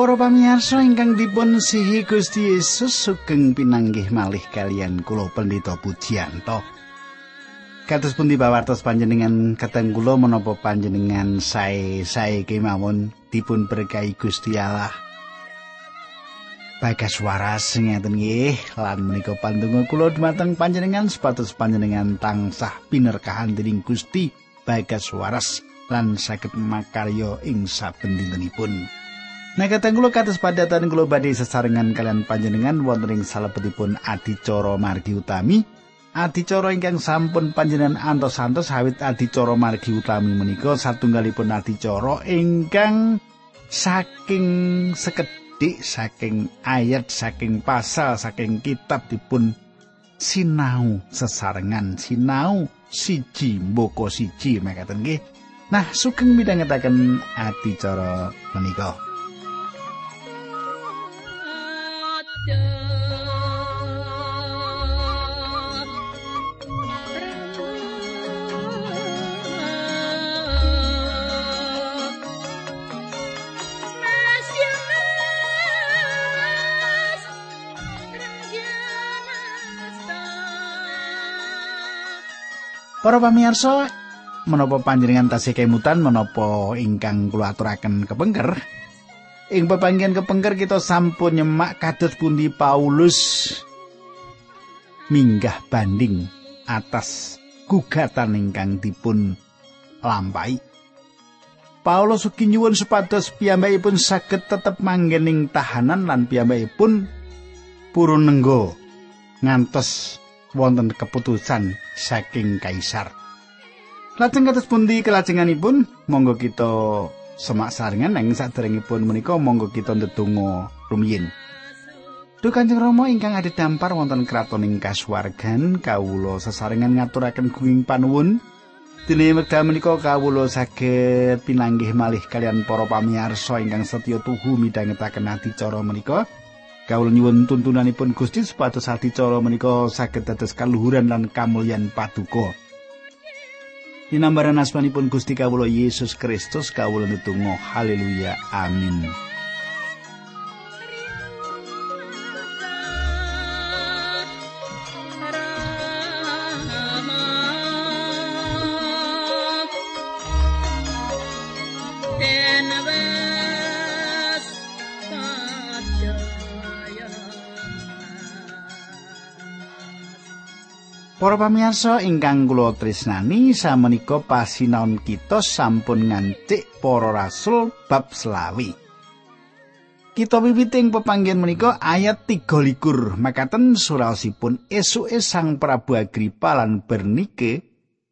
Para pamirsa ingkang dipun sihi Gusti Yesus sugeng pinanggih malih kalian kula Pendeta Pujiyanto. Kados pundi bawartos panjenengan kateng kula menapa panjenengan sae-sae kemawon dipun berkahi Gusti Allah. Bagas waras ngeten nggih lan menika pandonga kula dumateng panjenengan sepatus panjenengan tansah pinerkahan dening Gusti bagas waras lan saged makarya ing saben dintenipun. Nah kateng kula kados padatan kula badhe sesarengan kalian panjenengan wonten ing salebetipun adicara margi utami. Adicara ingkang sampun panjenengan antos-antos hawit adicara margi utami menika satunggalipun adicara ingkang saking sekedhik saking ayat saking pasal saking kitab dipun sinau sesarengan. Sinau siji mboko siji mekaten nggih. Nah sugeng midhangetaken adicara menika Para pamirsa, menapa panjenengan tasih kemutan menapa ingkang kula aturaken kepengker? Ing pepanggihan kepengker kita sampun nyemak kados pundi Paulus minggah banding atas gugatan ingkang dipun lampahi. Paulus ugi nyuwun supados piyambakipun saged tetep manggen ing tahanan lan piyambakipun purun nenggo ngantos wonten keputusan saking kaisar. Lajeng kados pundi kelajenganipun? Monggo kita semak saringan nang saderengipun menika monggo kita ndedonga rumiyin. Duh Kanjeng Rama ingkang ada dampar wonten kraton ing kasuwargan kawula sesarengan ngaturaken gunging panuwun Dene wekdal menika kawula saged pinanggih malih kalian para pamirsa ingkang setya tuhu midhangetaken adicara menika. Kawula nyuwun tuntunanipun Gusti supados adicara menika saged dados kaluhuran lan kamulyan paduka. Dinambaran asmanipun Gusti kawula Yesus Kristus kawula nutungo haleluya amin. Pamirsa ingkang kula tresnani samenika pasinaon kita sampun ngancik para rasul bab selawi. Kita wiwiting pepanggen menika ayat 33 makaten suraosipun esuke Sang Prabu Agripa lan Bernike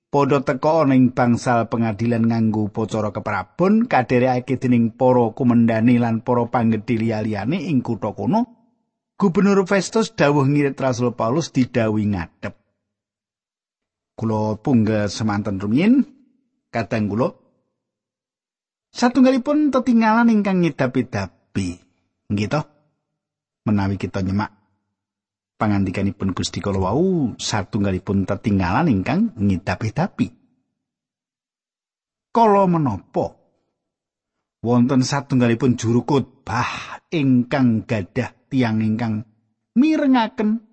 padha teka ana ing bangsal pengadilan nganggo upacara keprabon kaderekake dening para kumendani lan para panggedhe liyane ing kutha kono. Gubernur Festus dawuh ngirit Rasul Paulus didhawuhi ngadep. Kula punggal semanten rumiyin. Kadang kula satunggalipun tetinggalan ingkang ngedapi-dapi nggih to menawi kita nyemak pangandikanipun Gusti kala wau satunggalipun tetinggalan ingkang ngedapi-dapi kala menapa? Wonten satunggalipun juru khotbah ingkang gadah tiang ingkang mirengaken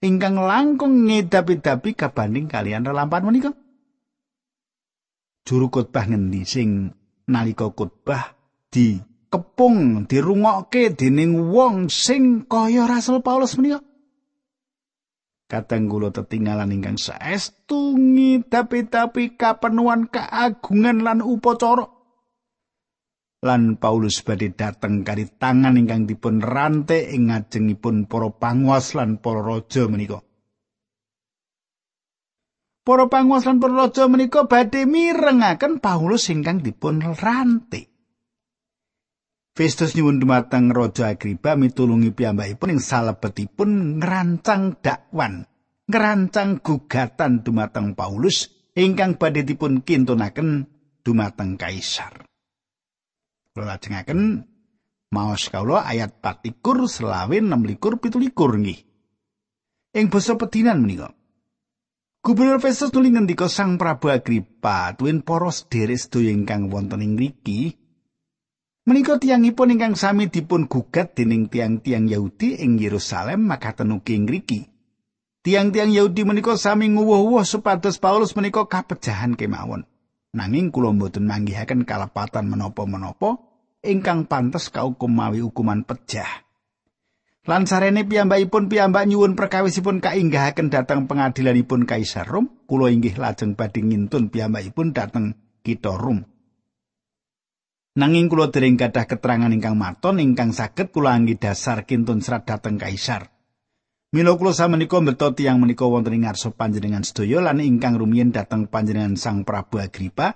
ingkang langkung ngedapi-dapi kabanding kalian relampan menika. Juru khotbah ngendi sing nalika khotbah di kepung dirungokke dening wong sing kaya Rasul Paulus menika. Kadang kula tetinggalan ingkang saestu ngedapi-dapi kapenuan keagungan lan upacara. Lan Paulus badhe dateng kari tangan ingkang dipun rante ing ngajengipun para panguwas lan para raja menika. Para panguwas lan para raja menika badhe mirengaken Paulus ingkang dipun rante. Festus nyuwun dumateng Raja Agripa mitulungi piyambakipun ing salebetipun ngerancang dakwan, ngerancang gugatan dumateng Paulus ingkang badhe dipun kintunaken dumateng kaisar. Kula lajengaken maos kawula ayat 4 selawe 6 likur nggih. Ing basa pedinan menika. Gubernur Festus nuli ngendika Sang Prabu Agripa tuwin para sederek sedaya ingkang wonten ing mriki Menika tiyangipun ingkang sami dipun gugat dening tiang-tiang Yahudi ing Yerusalem makaten ugi ngriki. Tiang-tiang Yahudi menika sami nguwuh-uwuh supados Paulus menika kapejahan kemawon. Nanging kula mboten manggihaken kalepatan menapa-menapa ingkang pantes kaukum mawi hukuman pejah. Lan sarene piyambakipun piyambak nyuwun perkawisipun kainggahaken dhateng pengadilanipun Kaisar Rom, kula inggih lajeng badhe ngintun piyambakipun dhateng kitha Rom. Nanging kula dereng gadah keterangan ingkang maton ingkang saged kula anggi dasar kintun serat dhateng kaisar. Mila kula samenika mbeta tiyang menika wonten ing ngarsa panjenengan sedaya lan ingkang rumiyin dhateng panjenengan Sang Prabu Agripa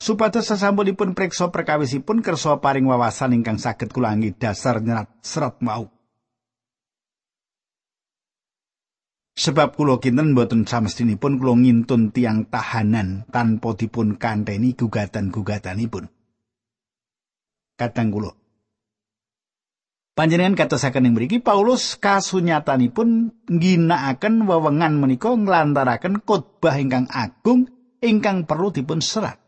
supados sasampunipun preksa perkawisipun kersa paring wawasan ingkang saged kula anggi dasar nyerat serat mau. Sebab kula kinten mboten samestinipun kula ngintun tiang tahanan tanpa dipun kanteni gugatan-gugatanipun. kadang kula. Panjenengan katosaken ing mriki Paulus kasunyatanipun ngginakaken wewengan menika nglantaraken khotbah ingkang agung ingkang perlu dipun serat.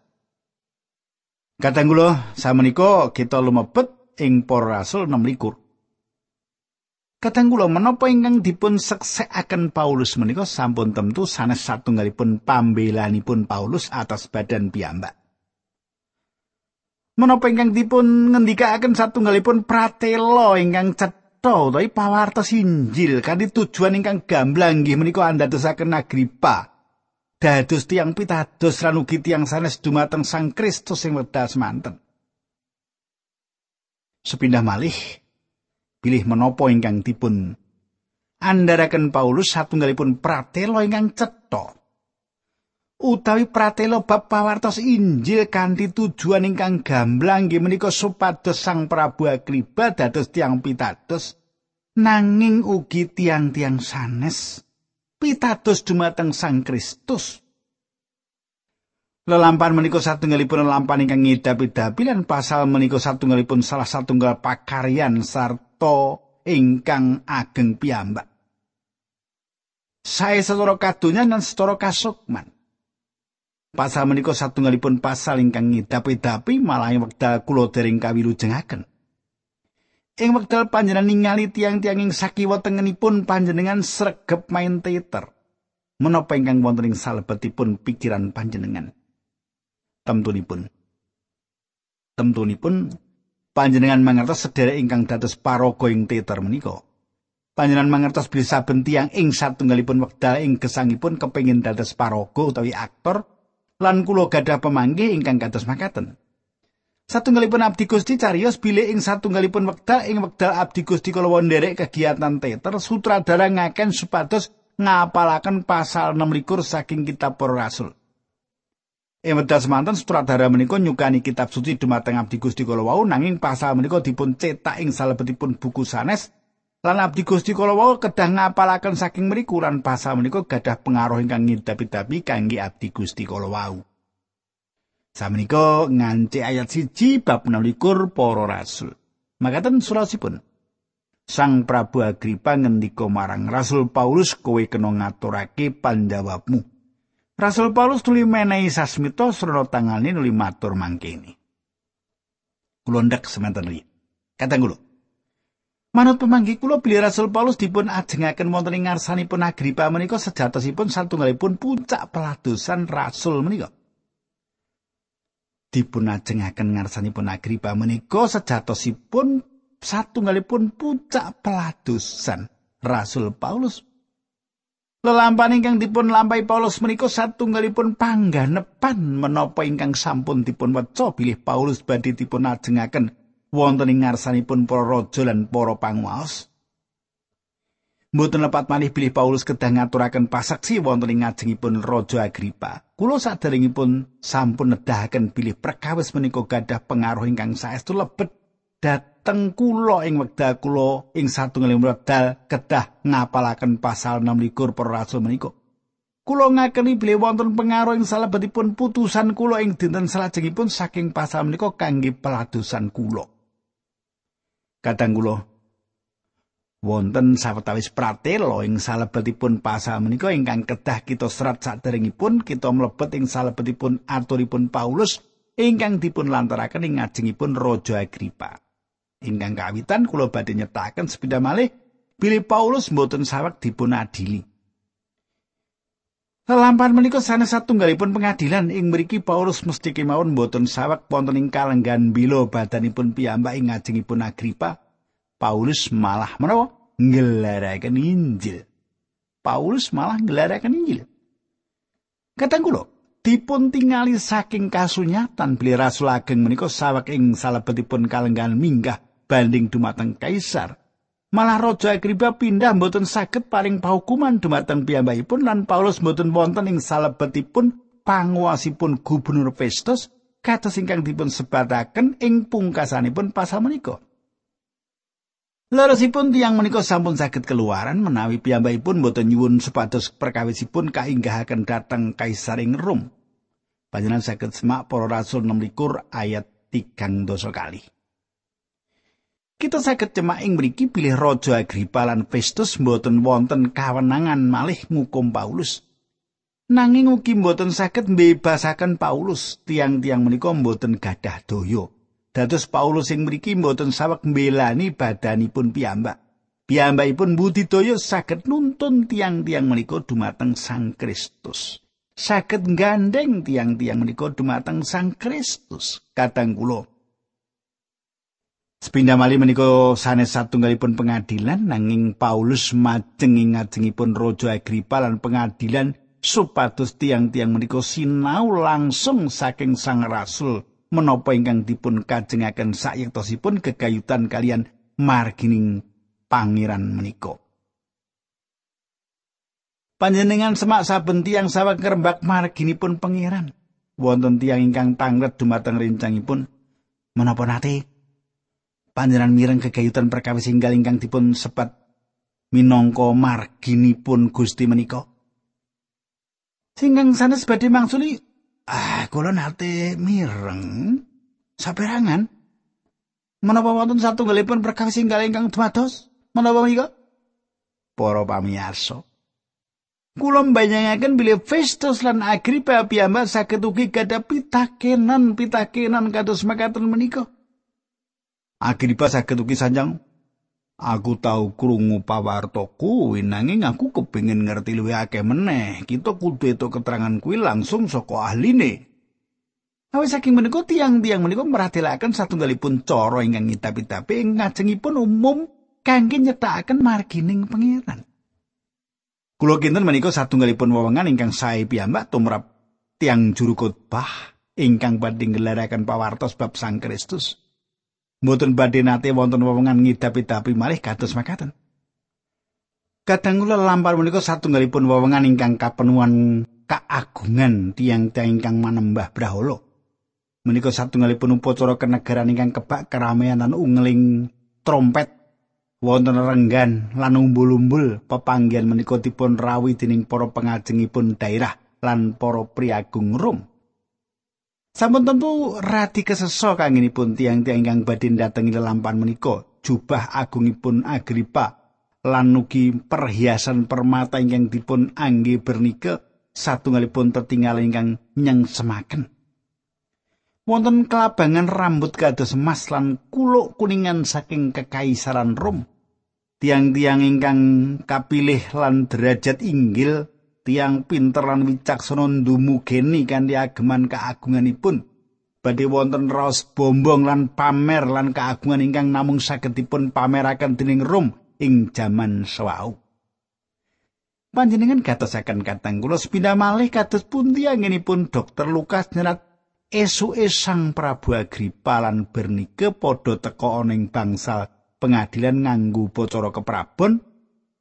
Kadang kula samenika kita lumebet ing para rasul 6 Kadang kula menapa ingkang dipun seksekaken Paulus menika sampun tentu sanes satunggalipun pambelanipun Paulus atas badan piyambak. Menapa ingkang dipun ngendikaaken satunggalipun pratela ingkang cetha utawi pawartos Injil kanthi tujuan ingkang gamblang nggih menika andadosaken Agripa dados tiang pitados lan ugi tiang sanes dumateng Sang Kristus sing wedha semanten sepindah malih pilih menapa ingkang dipun andharaken Paulus satunggalipun pratela ingkang cetha utawi pratela bab pawartos Injil kanthi tujuan ingkang gamblang nggih menika supados Sang Prabu Agripa dados tiang pitados nanging ugi tiang-tiang sanes pitados dumateng Sang Kristus Lelampan menika satunggalipun lampan ingkang ngidapi-dapi lan pasal menika satunggalipun salah satunggal pakaryan sarta ingkang ageng piyambak. Saya setara kadunya dan setara kasukman. Pasal menika satunggalipun pasal ingkang ngidapi-dapi malah wekdal kula dereng kawilujengaken. Ing wekdal panjenengan ningali tiang-tiang ing sakiwa tengenipun panjenengan sregep main teater. Menapa ingkang wonten ing salebetipun pikiran panjenengan? Temtunipun. Temtunipun panjenengan mangertos sederek ingkang dados paraga ing teater menika. Panjenengan mangertos bilih saben tiang ing satunggalipun wekdal ing gesangipun kepengin dados paraga utawi aktor lan kula gadah pemanggih ingkang kados makaten. Satunggalipun abdi Gusti cariyos bilih ing satunggalipun wekdal ing wekdal abdi Gusti kala nderek kegiatan teater sutradara ngaken supados ngapalaken pasal 6 saking kitab para rasul. Ing wekdal semanten sutradara menika nyukani kitab suci dumateng abdi Gusti kala wau nanging pasal menika dipun cetak ing salebetipun buku sanes Lan abdi Gusti kala wau kedah ngapalaken saking mriku lan pasal menika gadah pengaruh ingkang ngidapi-dapi kangge abdi Gusti kala wau. Samenika nganti ayat siji bab 16 para rasul. Makaten surasipun. Sang Prabu Agripa ngendika marang Rasul Paulus kowe kena ngaturake panjawabmu. Rasul Paulus tuli menehi sasmita srana tangane nuli matur mangkene. Kulondak semanten ri. Katang kula. Manut pemanggih kula bilih Rasul Paulus dipun ajengaken wonten ing ngarsanipun Agripa menika sejatosipun satunggalipun puncak peladosan Rasul menika. Dipun ajengaken ngarsanipun Agripa menika sejatosipun satunggalipun puncak peladosan Rasul Paulus. Lelampan ingkang dipun lampahi Paulus menika satunggalipun pangganepan menapa ingkang sampun dipun weca bilih Paulus badhe dipun ajengaken wonten ing ngarsanipun para raja lan para panguwaos. Mboten lepat malih bilih Paulus kedah ngaturaken pasaksi wonten ing ngajengipun Raja Agripa. Kula saderengipun sampun nedahaken bilih perkawis menika gadah pengaruh ingkang saestu lebet dateng kula ing wekdal kula ing satunggaling wekdal kedah ngapalaken pasal 26 para rasul menika. Kula ngakeni bilih wonten pengaruh ing salebetipun putusan kula ing dinten salajengipun saking pasal menika kangge peladosan kula. Kadang kula wonten sawetawis pratela ing salebetipun pasal menika ingkang kedah kita serat saderengipun kita mlebet ing salebetipun aturipun Paulus ingkang dipun lantaraken ing ngajengipun Raja Agripa. Ingkang kawitan kula badhe nyetaken sepeda malih bilih Paulus mboten saweg dipun adili. Lampahan menika sanes satunggalipun pengadilan ing mriki Paulus mesti kemawon mboten saweg wonten ing kalenggan bila badanipun piyambak ing ngajengipun Agripa. Paulus malah menawa nggelaraken Injil. Paulus malah nggelaraken Injil. Katang kula, dipun tingali saking kasunyatan beli rasul ageng menika saweg ing salebetipun kalenggan minggah banding dumateng kaisar. Malah Raja Agripa pindah mboten saged paring pahukuman dumateng piyambakipun lan Paulus mboten wonten ing salebetipun panguasipun Gubernur Festus kados ingkang dipun sebataken ing pungkasanipun pasal menika. Lerosipun tiang menika sampun saged keluaran menawi piyambakipun mboten nyuwun supados perkawisipun kainggahaken dhateng Kaisar ing Rom. Panjenengan saged semak para rasul 16 ayat 3 dosa kali. Kita saged cemak ing mriki pilih Raja Agripa lan Festus mboten wonten kawenangan malih ngukum Paulus. Nanging ugi mboten saged mbebasaken Paulus, tiang-tiang menika mboten gadah daya. Dados Paulus sing mriki mboten saweg mbelani badanipun piyambak. Piyambakipun budidaya saged nuntun tiang-tiang menika dumateng Sang Kristus. Saged gandeng tiang-tiang menika dumateng Sang Kristus. Kadang kula Sepindah malih menika sanes satunggalipun pengadilan nanging Paulus majeng ing ngajengipun Raja Agripa lan pengadilan supados tiang-tiang menika sinau langsung saking Sang Rasul menapa ingkang dipun kajengaken sayektosipun kegayutan kalian margining pangeran menika. Panjenengan semak saben tiang saweg ngrembak marginipun pangeran. Wonten tiang ingkang tanglet dumateng rincangipun menapa nate panjenengan mireng kegayutan perkawis inggal ingkang dipun sepat minangka marginipun Gusti menika. Singkang sanes badhe mangsuli, ah kula nate mireng saperangan menapa wonten satunggalipun perkawis inggal ingkang dumados menapa menika? Para pamirsa, Kula mbanyangaken bilih Festus lan Agripa piyambak saged ugi gadah pitakenan pitakenan kados makaten menika. Agripa saged ugi sanjang Aku tau krungu pawartoku nanging aku kepengin ngerti luwih akeh meneh. Kita kudu etuk keterangan kuwi langsung saka ahline. Awis saking menika tiang-tiang menika meratelaken satunggalipun cara ingkang ngitap-itape ing ngajengipun umum kangge nyetakaken margining pangeran. Kula kinten menika satunggalipun wewengan ingkang sae piyambak tumrap tiang juru khotbah ingkang badhe ngelaraken pawartos bab Sang Kristus. Mboten badhe nate wonten wewenngan ngidapi-dapi malih kados makaten. Kadang kula lampar menika satunggalipun wewenngan ingkang kapenuhan kaagungan tiang-tiang ingkang manembah Brahala. Menika satunggalipun upacara kenegaran ingkang kebak keramaian lan ungling trompet wonten renggan lan umbul-umbul pepanggian menika dipun rawi dening para pengajengipun daerah lan para priagung Rom. Sampun tentu radi keseso kangenipun tiang-tiang ingkang badhe datengi lelampan menika, jubah agungipun Agripa lan ugi perhiasan permata ingkang dipun angge bernike satunggalipun tertinggal ingkang nyeng semaken. Wonten kelabangan rambut kados emas lan kuluk kuningan saking kekaisaran Rom. Tiang-tiang ingkang kapilih lan derajat inggil tiang pinter lan wicaksana ndumugeni kanthi ageman kaagunganipun badhe wonten raos bombong lan pamer lan kaagungan ingkang namung saged dipun pameraken dening Rom ing jaman sewau. Panjenengan gatosaken katang kula sepindah malih kados pundi anginipun dokter Lukas nyerat esuke sang Prabu Agripa lan Bernike padha teka ana ing bangsal pengadilan nganggo bocara keprabon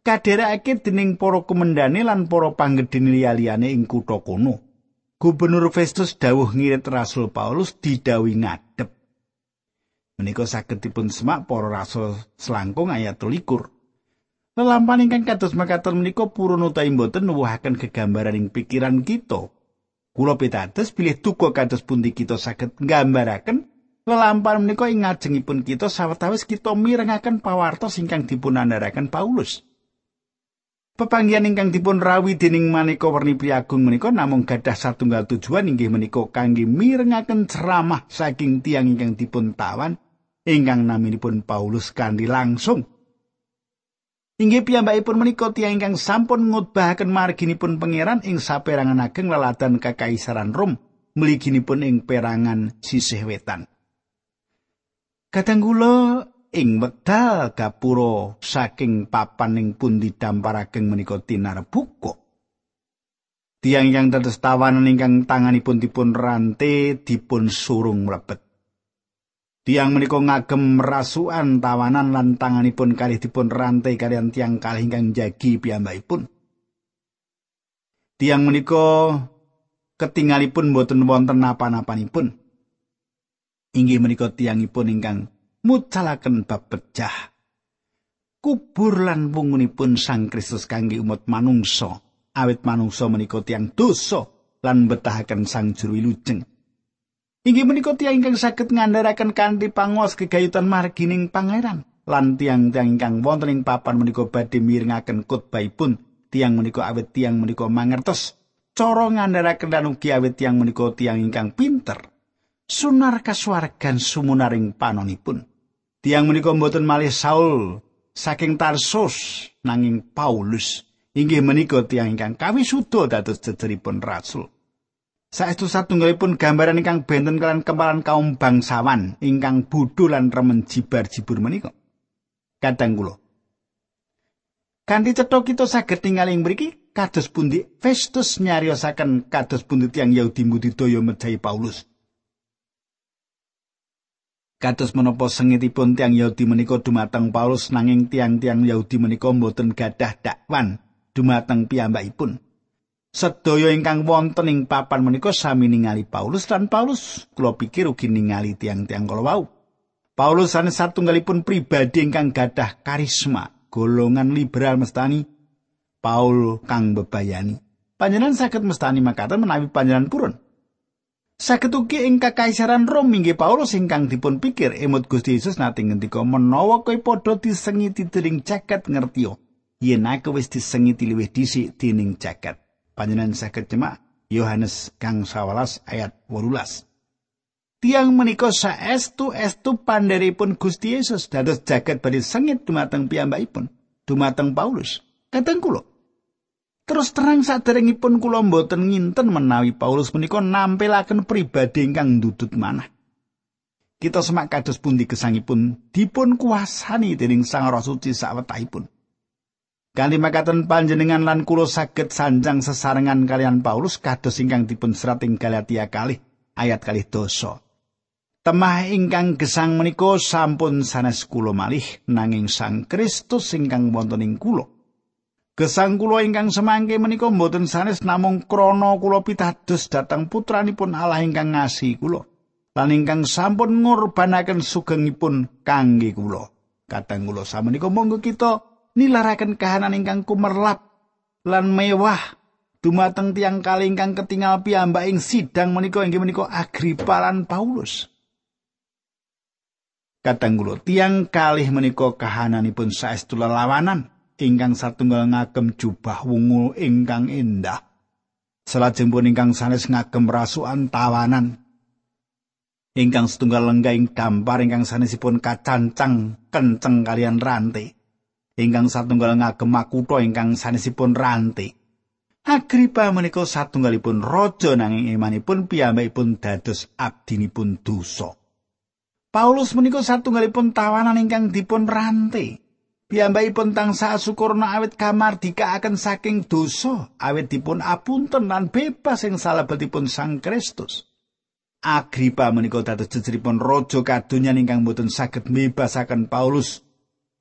kadherekake dening para komendane lan para panggedhene liya-liyane ing kutha kono. Gubernur Festus dawuh ngirit Rasul Paulus didhawuhi ngadep. Menika saged dipun semak para rasul selangkung ayat 13. Lelampan ingkang kados makaten menika purun utawi mboten nuwuhaken gegambaran ing pikiran kita. Kula pitados bilih tuku kados pundi kita saged nggambaraken lelampan menika ing ngajengipun kita sawetawis kita mirengaken pawartos ingkang dipun andharaken Paulus. Pepanggihan ingkang dipun rawi dening maneka werni priagung menika namung gadah satunggal tujuan inggih menika kangge mirengaken ceramah saking tiang ingkang dipun tawan ingkang naminipun Paulus kanthi langsung. Inggih piyambakipun menika tiang ingkang sampun ngutbahaken marginipun pangeran ing saperangan ageng laladan Kakaisaran Rom mliginipun ing perangan sisih wetan. Kadang kula ing wekdal gapura saking papan ing pundi dampar ageng menika tinarbuka. Tiang yang dados tawanan ingkang tanganipun dipun rante dipun surung mlebet. Tiang menika ngagem rasukan tawanan lan tanganipun kalih dipun rante kalian tiang kalih ingkang jagi piyambakipun. Tiang menika ketingalipun boten wonten napa-napanipun. Inggih menika tiangipun ingkang mucalaken bab pecah. Kubur lan wungunipun Sang Kristus kangge umat manungsa, awit manungsa menika tiang dosa lan betahaken Sang Juru Wilujeng. Inggih menika tiang ingkang saged ngandharaken kanthi pangos gegayutan margining pangeran. Lan tiang-tiang ingkang wonten ing papan menika badhe mirengaken khotbahipun tiang menika awit tiang menika mangertos cara ngandharaken lan ugi awit tiang menika tiang ingkang pinter. Sunar kasuwargan sumunaring panonipun. Tiang menika mboten malih Saul saking Tarsus nanging Paulus inggih menika tiang ingkang kawisuda dados jejeripun rasul. Saestu satunggalipun gambaran ingkang benten kalian kempalan kaum bangsawan ingkang bodho lan remen jibar-jibur menika. Kadang kula. Kanthi cetha kita saged tinggal ing mriki kados pundi Festus nyariosaken kados pundi tiang Yahudi mbudidaya mejahi Paulus. Kados menapa sengitipun tiang Yahudi menika dumateng Paulus nanging tiang-tiang Yahudi menika mboten gadah dakwan dumateng piyambakipun. Sedaya ingkang wonten ing papan menika sami ningali Paulus lan Paulus kula pikir ugi ningali tiang-tiang kala wau. Paulus sanes satunggalipun pribadi ingkang gadah karisma, golongan liberal mestani Paul kang bebayani. Panjenengan saged mestani makaten menawi panjenengan purun. Saged ugi ing kakaisaran Rom inggih Paulus ingkang dipun pikir emut Gusti Yesus nate ngendika menawa kowe padha disengiti dening jaket ngertiyo yen aku wis disengiti luwih dhisik dening jaket panjenengan saged cemak Yohanes kang 11 ayat 18 Tiang menika saestu estu pandheripun Gusti Yesus dados jaket badhe sengit dumateng piyambakipun dumateng Paulus. Kadang kula Terus terang saderengipun kula mboten nginten menawi Paulus menika nampilaken pribadi ingkang ndudut manah. Kita semak kados pundi gesangipun dipun kuasani dening Sang Roh Suci sawetahipun. Kanthi makaten panjenengan lan kula saged sanjang sesarengan kalian Paulus kados ingkang dipun serat ing Galatia kalih ayat kalih dosa. Temah ingkang gesang menika sampun sanes kula malih nanging Sang Kristus ingkang wonten ing kula. Gesang kula ingkang semangke menika mboten sanes namung krana kula pitados dhateng putranipun Allah ingkang ngasihi kula lan ingkang sampun ngorbanaken sugengipun kangge kula. Kadang kula samenika monggo kita nilaraken kahanan ingkang kumerlap lan mewah dumateng tiang kali ingkang ketinggal piyambak ing sidang menika inggih menika Agripa lan Paulus. Kadang kula tiang kalih menika kahananipun saestu lelawanan ingkang satunggal ngagem jubah wungu ingkang indah. Salajengipun ingkang sanes ngagem rasukan tawanan. Ingkang setunggal lenggaing dampar ingkang sanesipun kacancang kenceng kalian rantai. Ingkang satunggal ngagem makutha ingkang sanesipun rantai. Agripa menika satunggalipun raja nanging imanipun piyambakipun dados abdinipun dosa. Paulus menika satunggalipun tawanan ingkang dipun rantai. Piyambakipun tansah syukurna awit kamardikaaken saking dosa, awit dipun apunten lan bebas ing salebetipun Sang Kristus. Agripa menika dados jejeripun raja kadonyan ingkang boten saged bebasaken Paulus.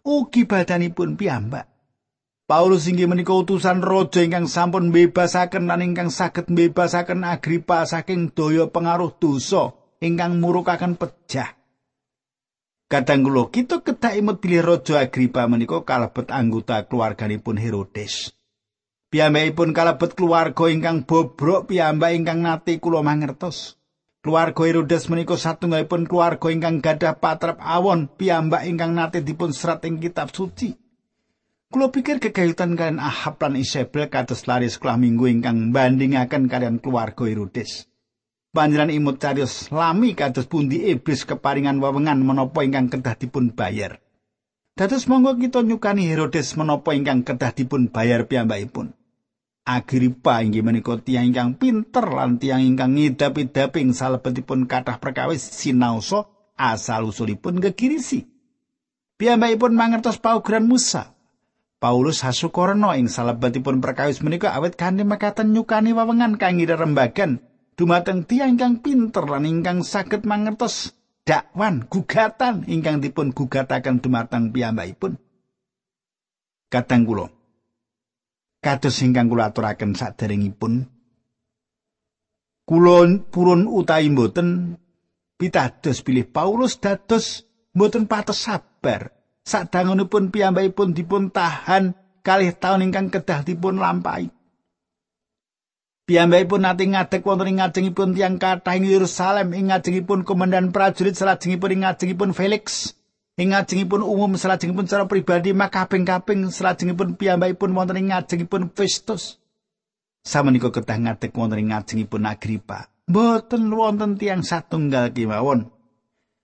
Ugi badanipun piyambak. Paulus inggih menika utusan raja ingkang sampun bebasaken lan ingkang saged bebasaken Agripa saking daya pengaruh dosa ingkang murukaken pejah. Kadang kula kita kedah imut bilih Raja Agripa menika kalebet anggota keluarganipun Herodes. Piyambakipun kalebet keluarga ingkang bobrok piyambak ingkang nate kula mangertos. Keluarga Herodes menika satunggalipun keluarga ingkang gadah patrap awon piyambak ingkang nate dipun serat ing kitab suci. Kulo pikir kegayutan kalian Ahab lan Isabel kados lari sekolah minggu ingkang bandingaken kalian keluarga Herodes. Panjenengan imut carios lami kados pundi iblis keparingan wewengan menapa ingkang kedah dipun bayar. Dados monggo kita nyukani Herodes menapa ingkang kedah dipun bayar piyambakipun. Agripa inggih menika tiyang ingkang pinter lan tiyang ingkang ngidap-idaping salebetipun kathah perkawis sinaosa asal usulipun gegirisi. Piyambakipun mangertos paugeran Musa, Paulus hasukorno ing salebetipun perkawis menika awet kanthi mekaten nyukani wewengan kangge rembagan dumateng tiyang ingkang pinter lan ingkang saged mangertos dakwan gugatan ingkang dipun gugataken dumateng piyambakipun. Katang kula. Kados ingkang kula aturaken saderengipun kula purun utawi mboten pitados pilih Paulus dados mboten patos sabar sadangunipun piyambakipun dipun tahan kalih taun ingkang kedah dipun lampahi. Piyambakipun nate ngadeg wonten ing ngajengipun tiyang kathah ing Yerusalem ing ngajengipun komandan prajurit salajengipun ing ngajengipun Felix ing ngajengipun umum salajengipun cara pribadi makaping-kaping salajengipun piyambakipun wonten ing ngajengipun Festus. Samenika kedah ngadeg wonten ing ngajengipun Agripa. Mboten wonten tiyang satunggal kemawon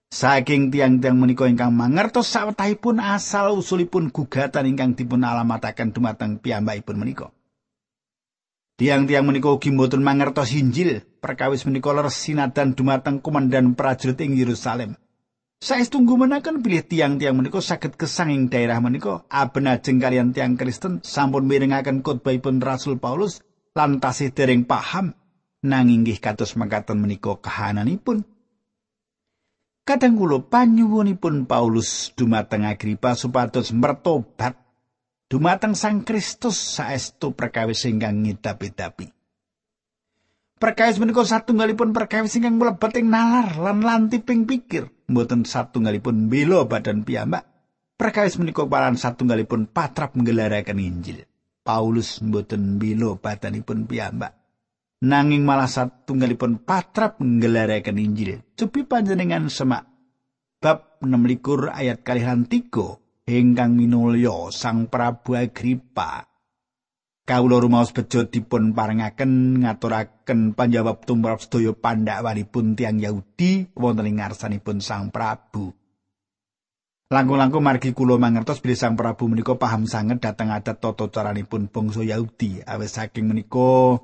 Saking tiang-tiang menika ingkang mangertos sawetahipun asal usulipun gugatan ingkang dipun alamataken dumateng piyambakipun menika. Tiang-tiang menika ugi mboten mangertos Injil, perkawis menika leres sinadan dumateng komandan prajurit ing Yerusalem. Saestu menakan pilih tiang-tiang menika saged kesang ing daerah menika, abenajeng kalian tiang Kristen sampun mirengaken khotbahipun Rasul Paulus lan tasih dereng paham nanging nggih kados mangkaten menika kahananipun. Kadang kula panyuwunipun Paulus dumateng Agripa supados mertobat dumateng Sang Kristus saestu perkawis ingkang ngidapi-dapi. Perkawis menika satunggalipun perkawis ingkang mlebet ing nalar lan lantiping pikir, mboten satunggalipun bela badan piyambak. Perkawis menika paran satunggalipun patrap nggelaraken Injil. Paulus mboten bela badanipun piyambak. nanging malah satunggalipun patrap nggelaraken Injil. Cupi panjenengan semak bab 16 ayat kalihan 3 ingkang minulya Sang Prabu Agripa. Kawula rumaos bejo dipun parengaken ngaturaken panjawab tumrap sedaya pandhawanipun tiang Yahudi wonten ing ngarsanipun Sang Prabu. Langkung-langkung margi kula mangertos bilih Sang Prabu menika paham sanget dhateng adat tata caranipun bangsa Yahudi. Awis saking menika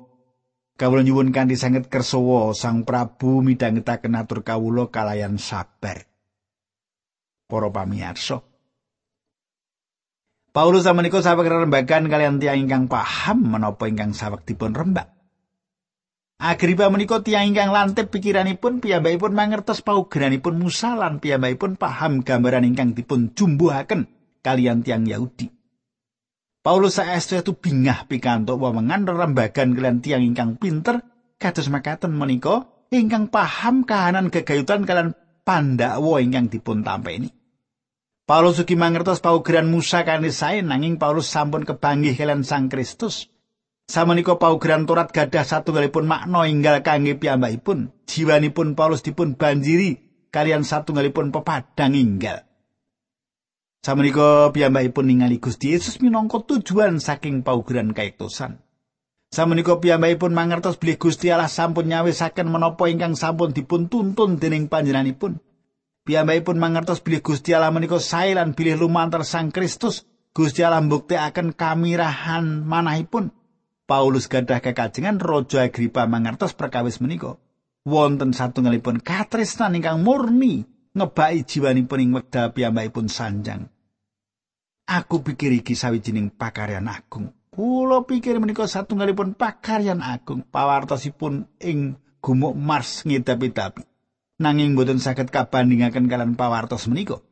Kawula nyuwun kanthi sanget kersawa Sang Prabu midhangetaken atur kawula kalayan sabar. Para pamirsa. Paulus samenika saweg rembagan kalian tiyang ingkang paham menapa ingkang saweg dipun rembak. Agripa menika tiyang ingkang lantip pikiranipun piyambakipun mangertos paugeranipun Musa lan piyambakipun paham gambaran ingkang dipun jumbuhaken kalian tiang Yahudi. Paulus saestu itu bingah pikantuk wewengan rembagan kalian tiang ingkang pinter kados makaten menika ingkang paham kahanan gegayutan kalian pandakwa ingkang dipun tampeni. Paulus ugi mangertos paugeran Musa sae nanging Paulus sampun kebanggih kalian Sang Kristus. Samenika paugeran Torat gadah satunggalipun makna inggal kangge piyambakipun. Jiwanipun Paulus dipun banjiri kalian satunggalipun pepadang inggal. Samenika piyambakipun ningali Gusti Yesus minangka tujuan saking paugeran kaiktosan. Samenika piyambakipun mangertos bilih Gusti Allah sampun nyawisaken menapa ingkang sampun dipun tuntun dening panjenenganipun. Piyambakipun mangertos bilih Gusti Allah menika sae lan bilih lumantar Sang Kristus. Gusti Allah mbuktekaken kamirahan manahipun. Paulus gadah kekajengan Raja Agripa mangertos perkawis menika. Wonten satunggalipun katresnan ingkang murni ngebaki jiwanipun ing wekdal piyambakipun sanjang. Aku pikir iki sawijining pakaryan agung. Kula pikir menika satunggalipun pakaryan agung pawartosipun ing gumuk Mars ngidapi-dapi. Nanging boten saged kabandingaken kalian pawartos menika.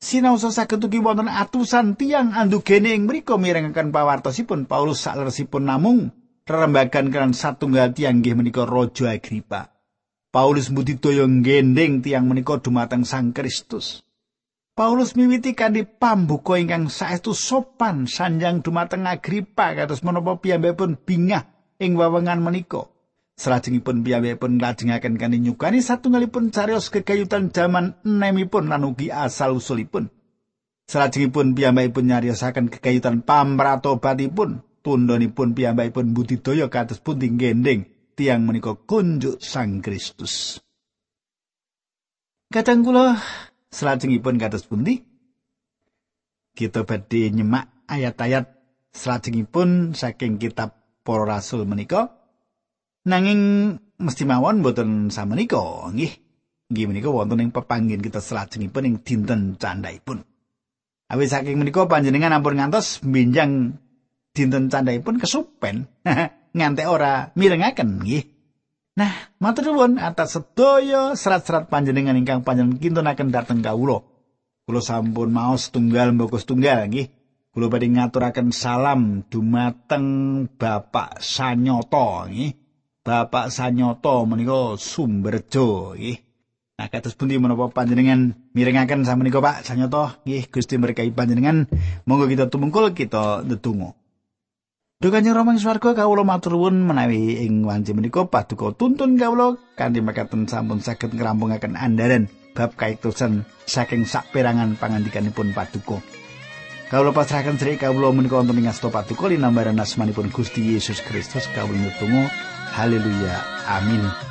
Sinaosa saged ugi wonten atusan tiang andugene ing mriku mirengaken pawartosipun Paulus sakleresipun namung rerembagan kalian satunggal tiang nggih menika Raja Agripa. Paulus mbudidaya ngending tiang menika dumateng Sang Kristus. Paulus miwiti kanthi pambuka ingkang saestu sopan sanjang dumateng Agripa kados menapa piyambakipun bingah ing wewengan menika. Salajengipun piyambakipun lajengaken kanthi nyukani satunggalipun cariyos kegayutan jaman enemipun lan ugi asal usulipun. Salajengipun piyambakipun nyariosaken kekayutan pamratobatipun, tundhonipun piyambakipun budidaya kados pundi gending tiang menika kunjuk Sang Kristus. Kadang kula salajengipun kados pundi? Kita badhe nyemak ayat-ayat salajengipun saking kitab Para Rasul menika. Nanging mesti mawon boten samenika, nggih. Nggih menika wonten ing pepanggen kita salajengipun ing dinten candhaipun. Awit saking menika panjenengan ampun ngantos minjang dinten candhaipun kesupen ngantek ora mirengaken nggih. Nah, matur nuwun atas sedaya serat-serat panjenengan ingkang panjenengan kintunaken dhateng kawula. Kula sampun maos tunggal mboko tunggal nggih. Kula badhe ngaturaken salam dumateng Bapak Sanyoto nggih. Bapak Sanyoto menika Sumberjo nggih. Nah, kados pundi menapa panjenengan mirengaken samenika Pak Sanyoto nggih Gusti berkahi panjenengan. Monggo kita tumungkul kita ndedonga. Duh Kanjeng Rama ing swarga kawula matur nuwun menawi ing wanci menika paduka tuntun kawula kanthi makaten sampun saged ngrampungaken andharan bab kaitusan saking saperangan pangandikanipun paduka. Kawula pasrahaken sri kawula menika wonten ing asta paduka linambaran asmanipun Gusti Yesus Kristus kawula nutung haleluya. Amin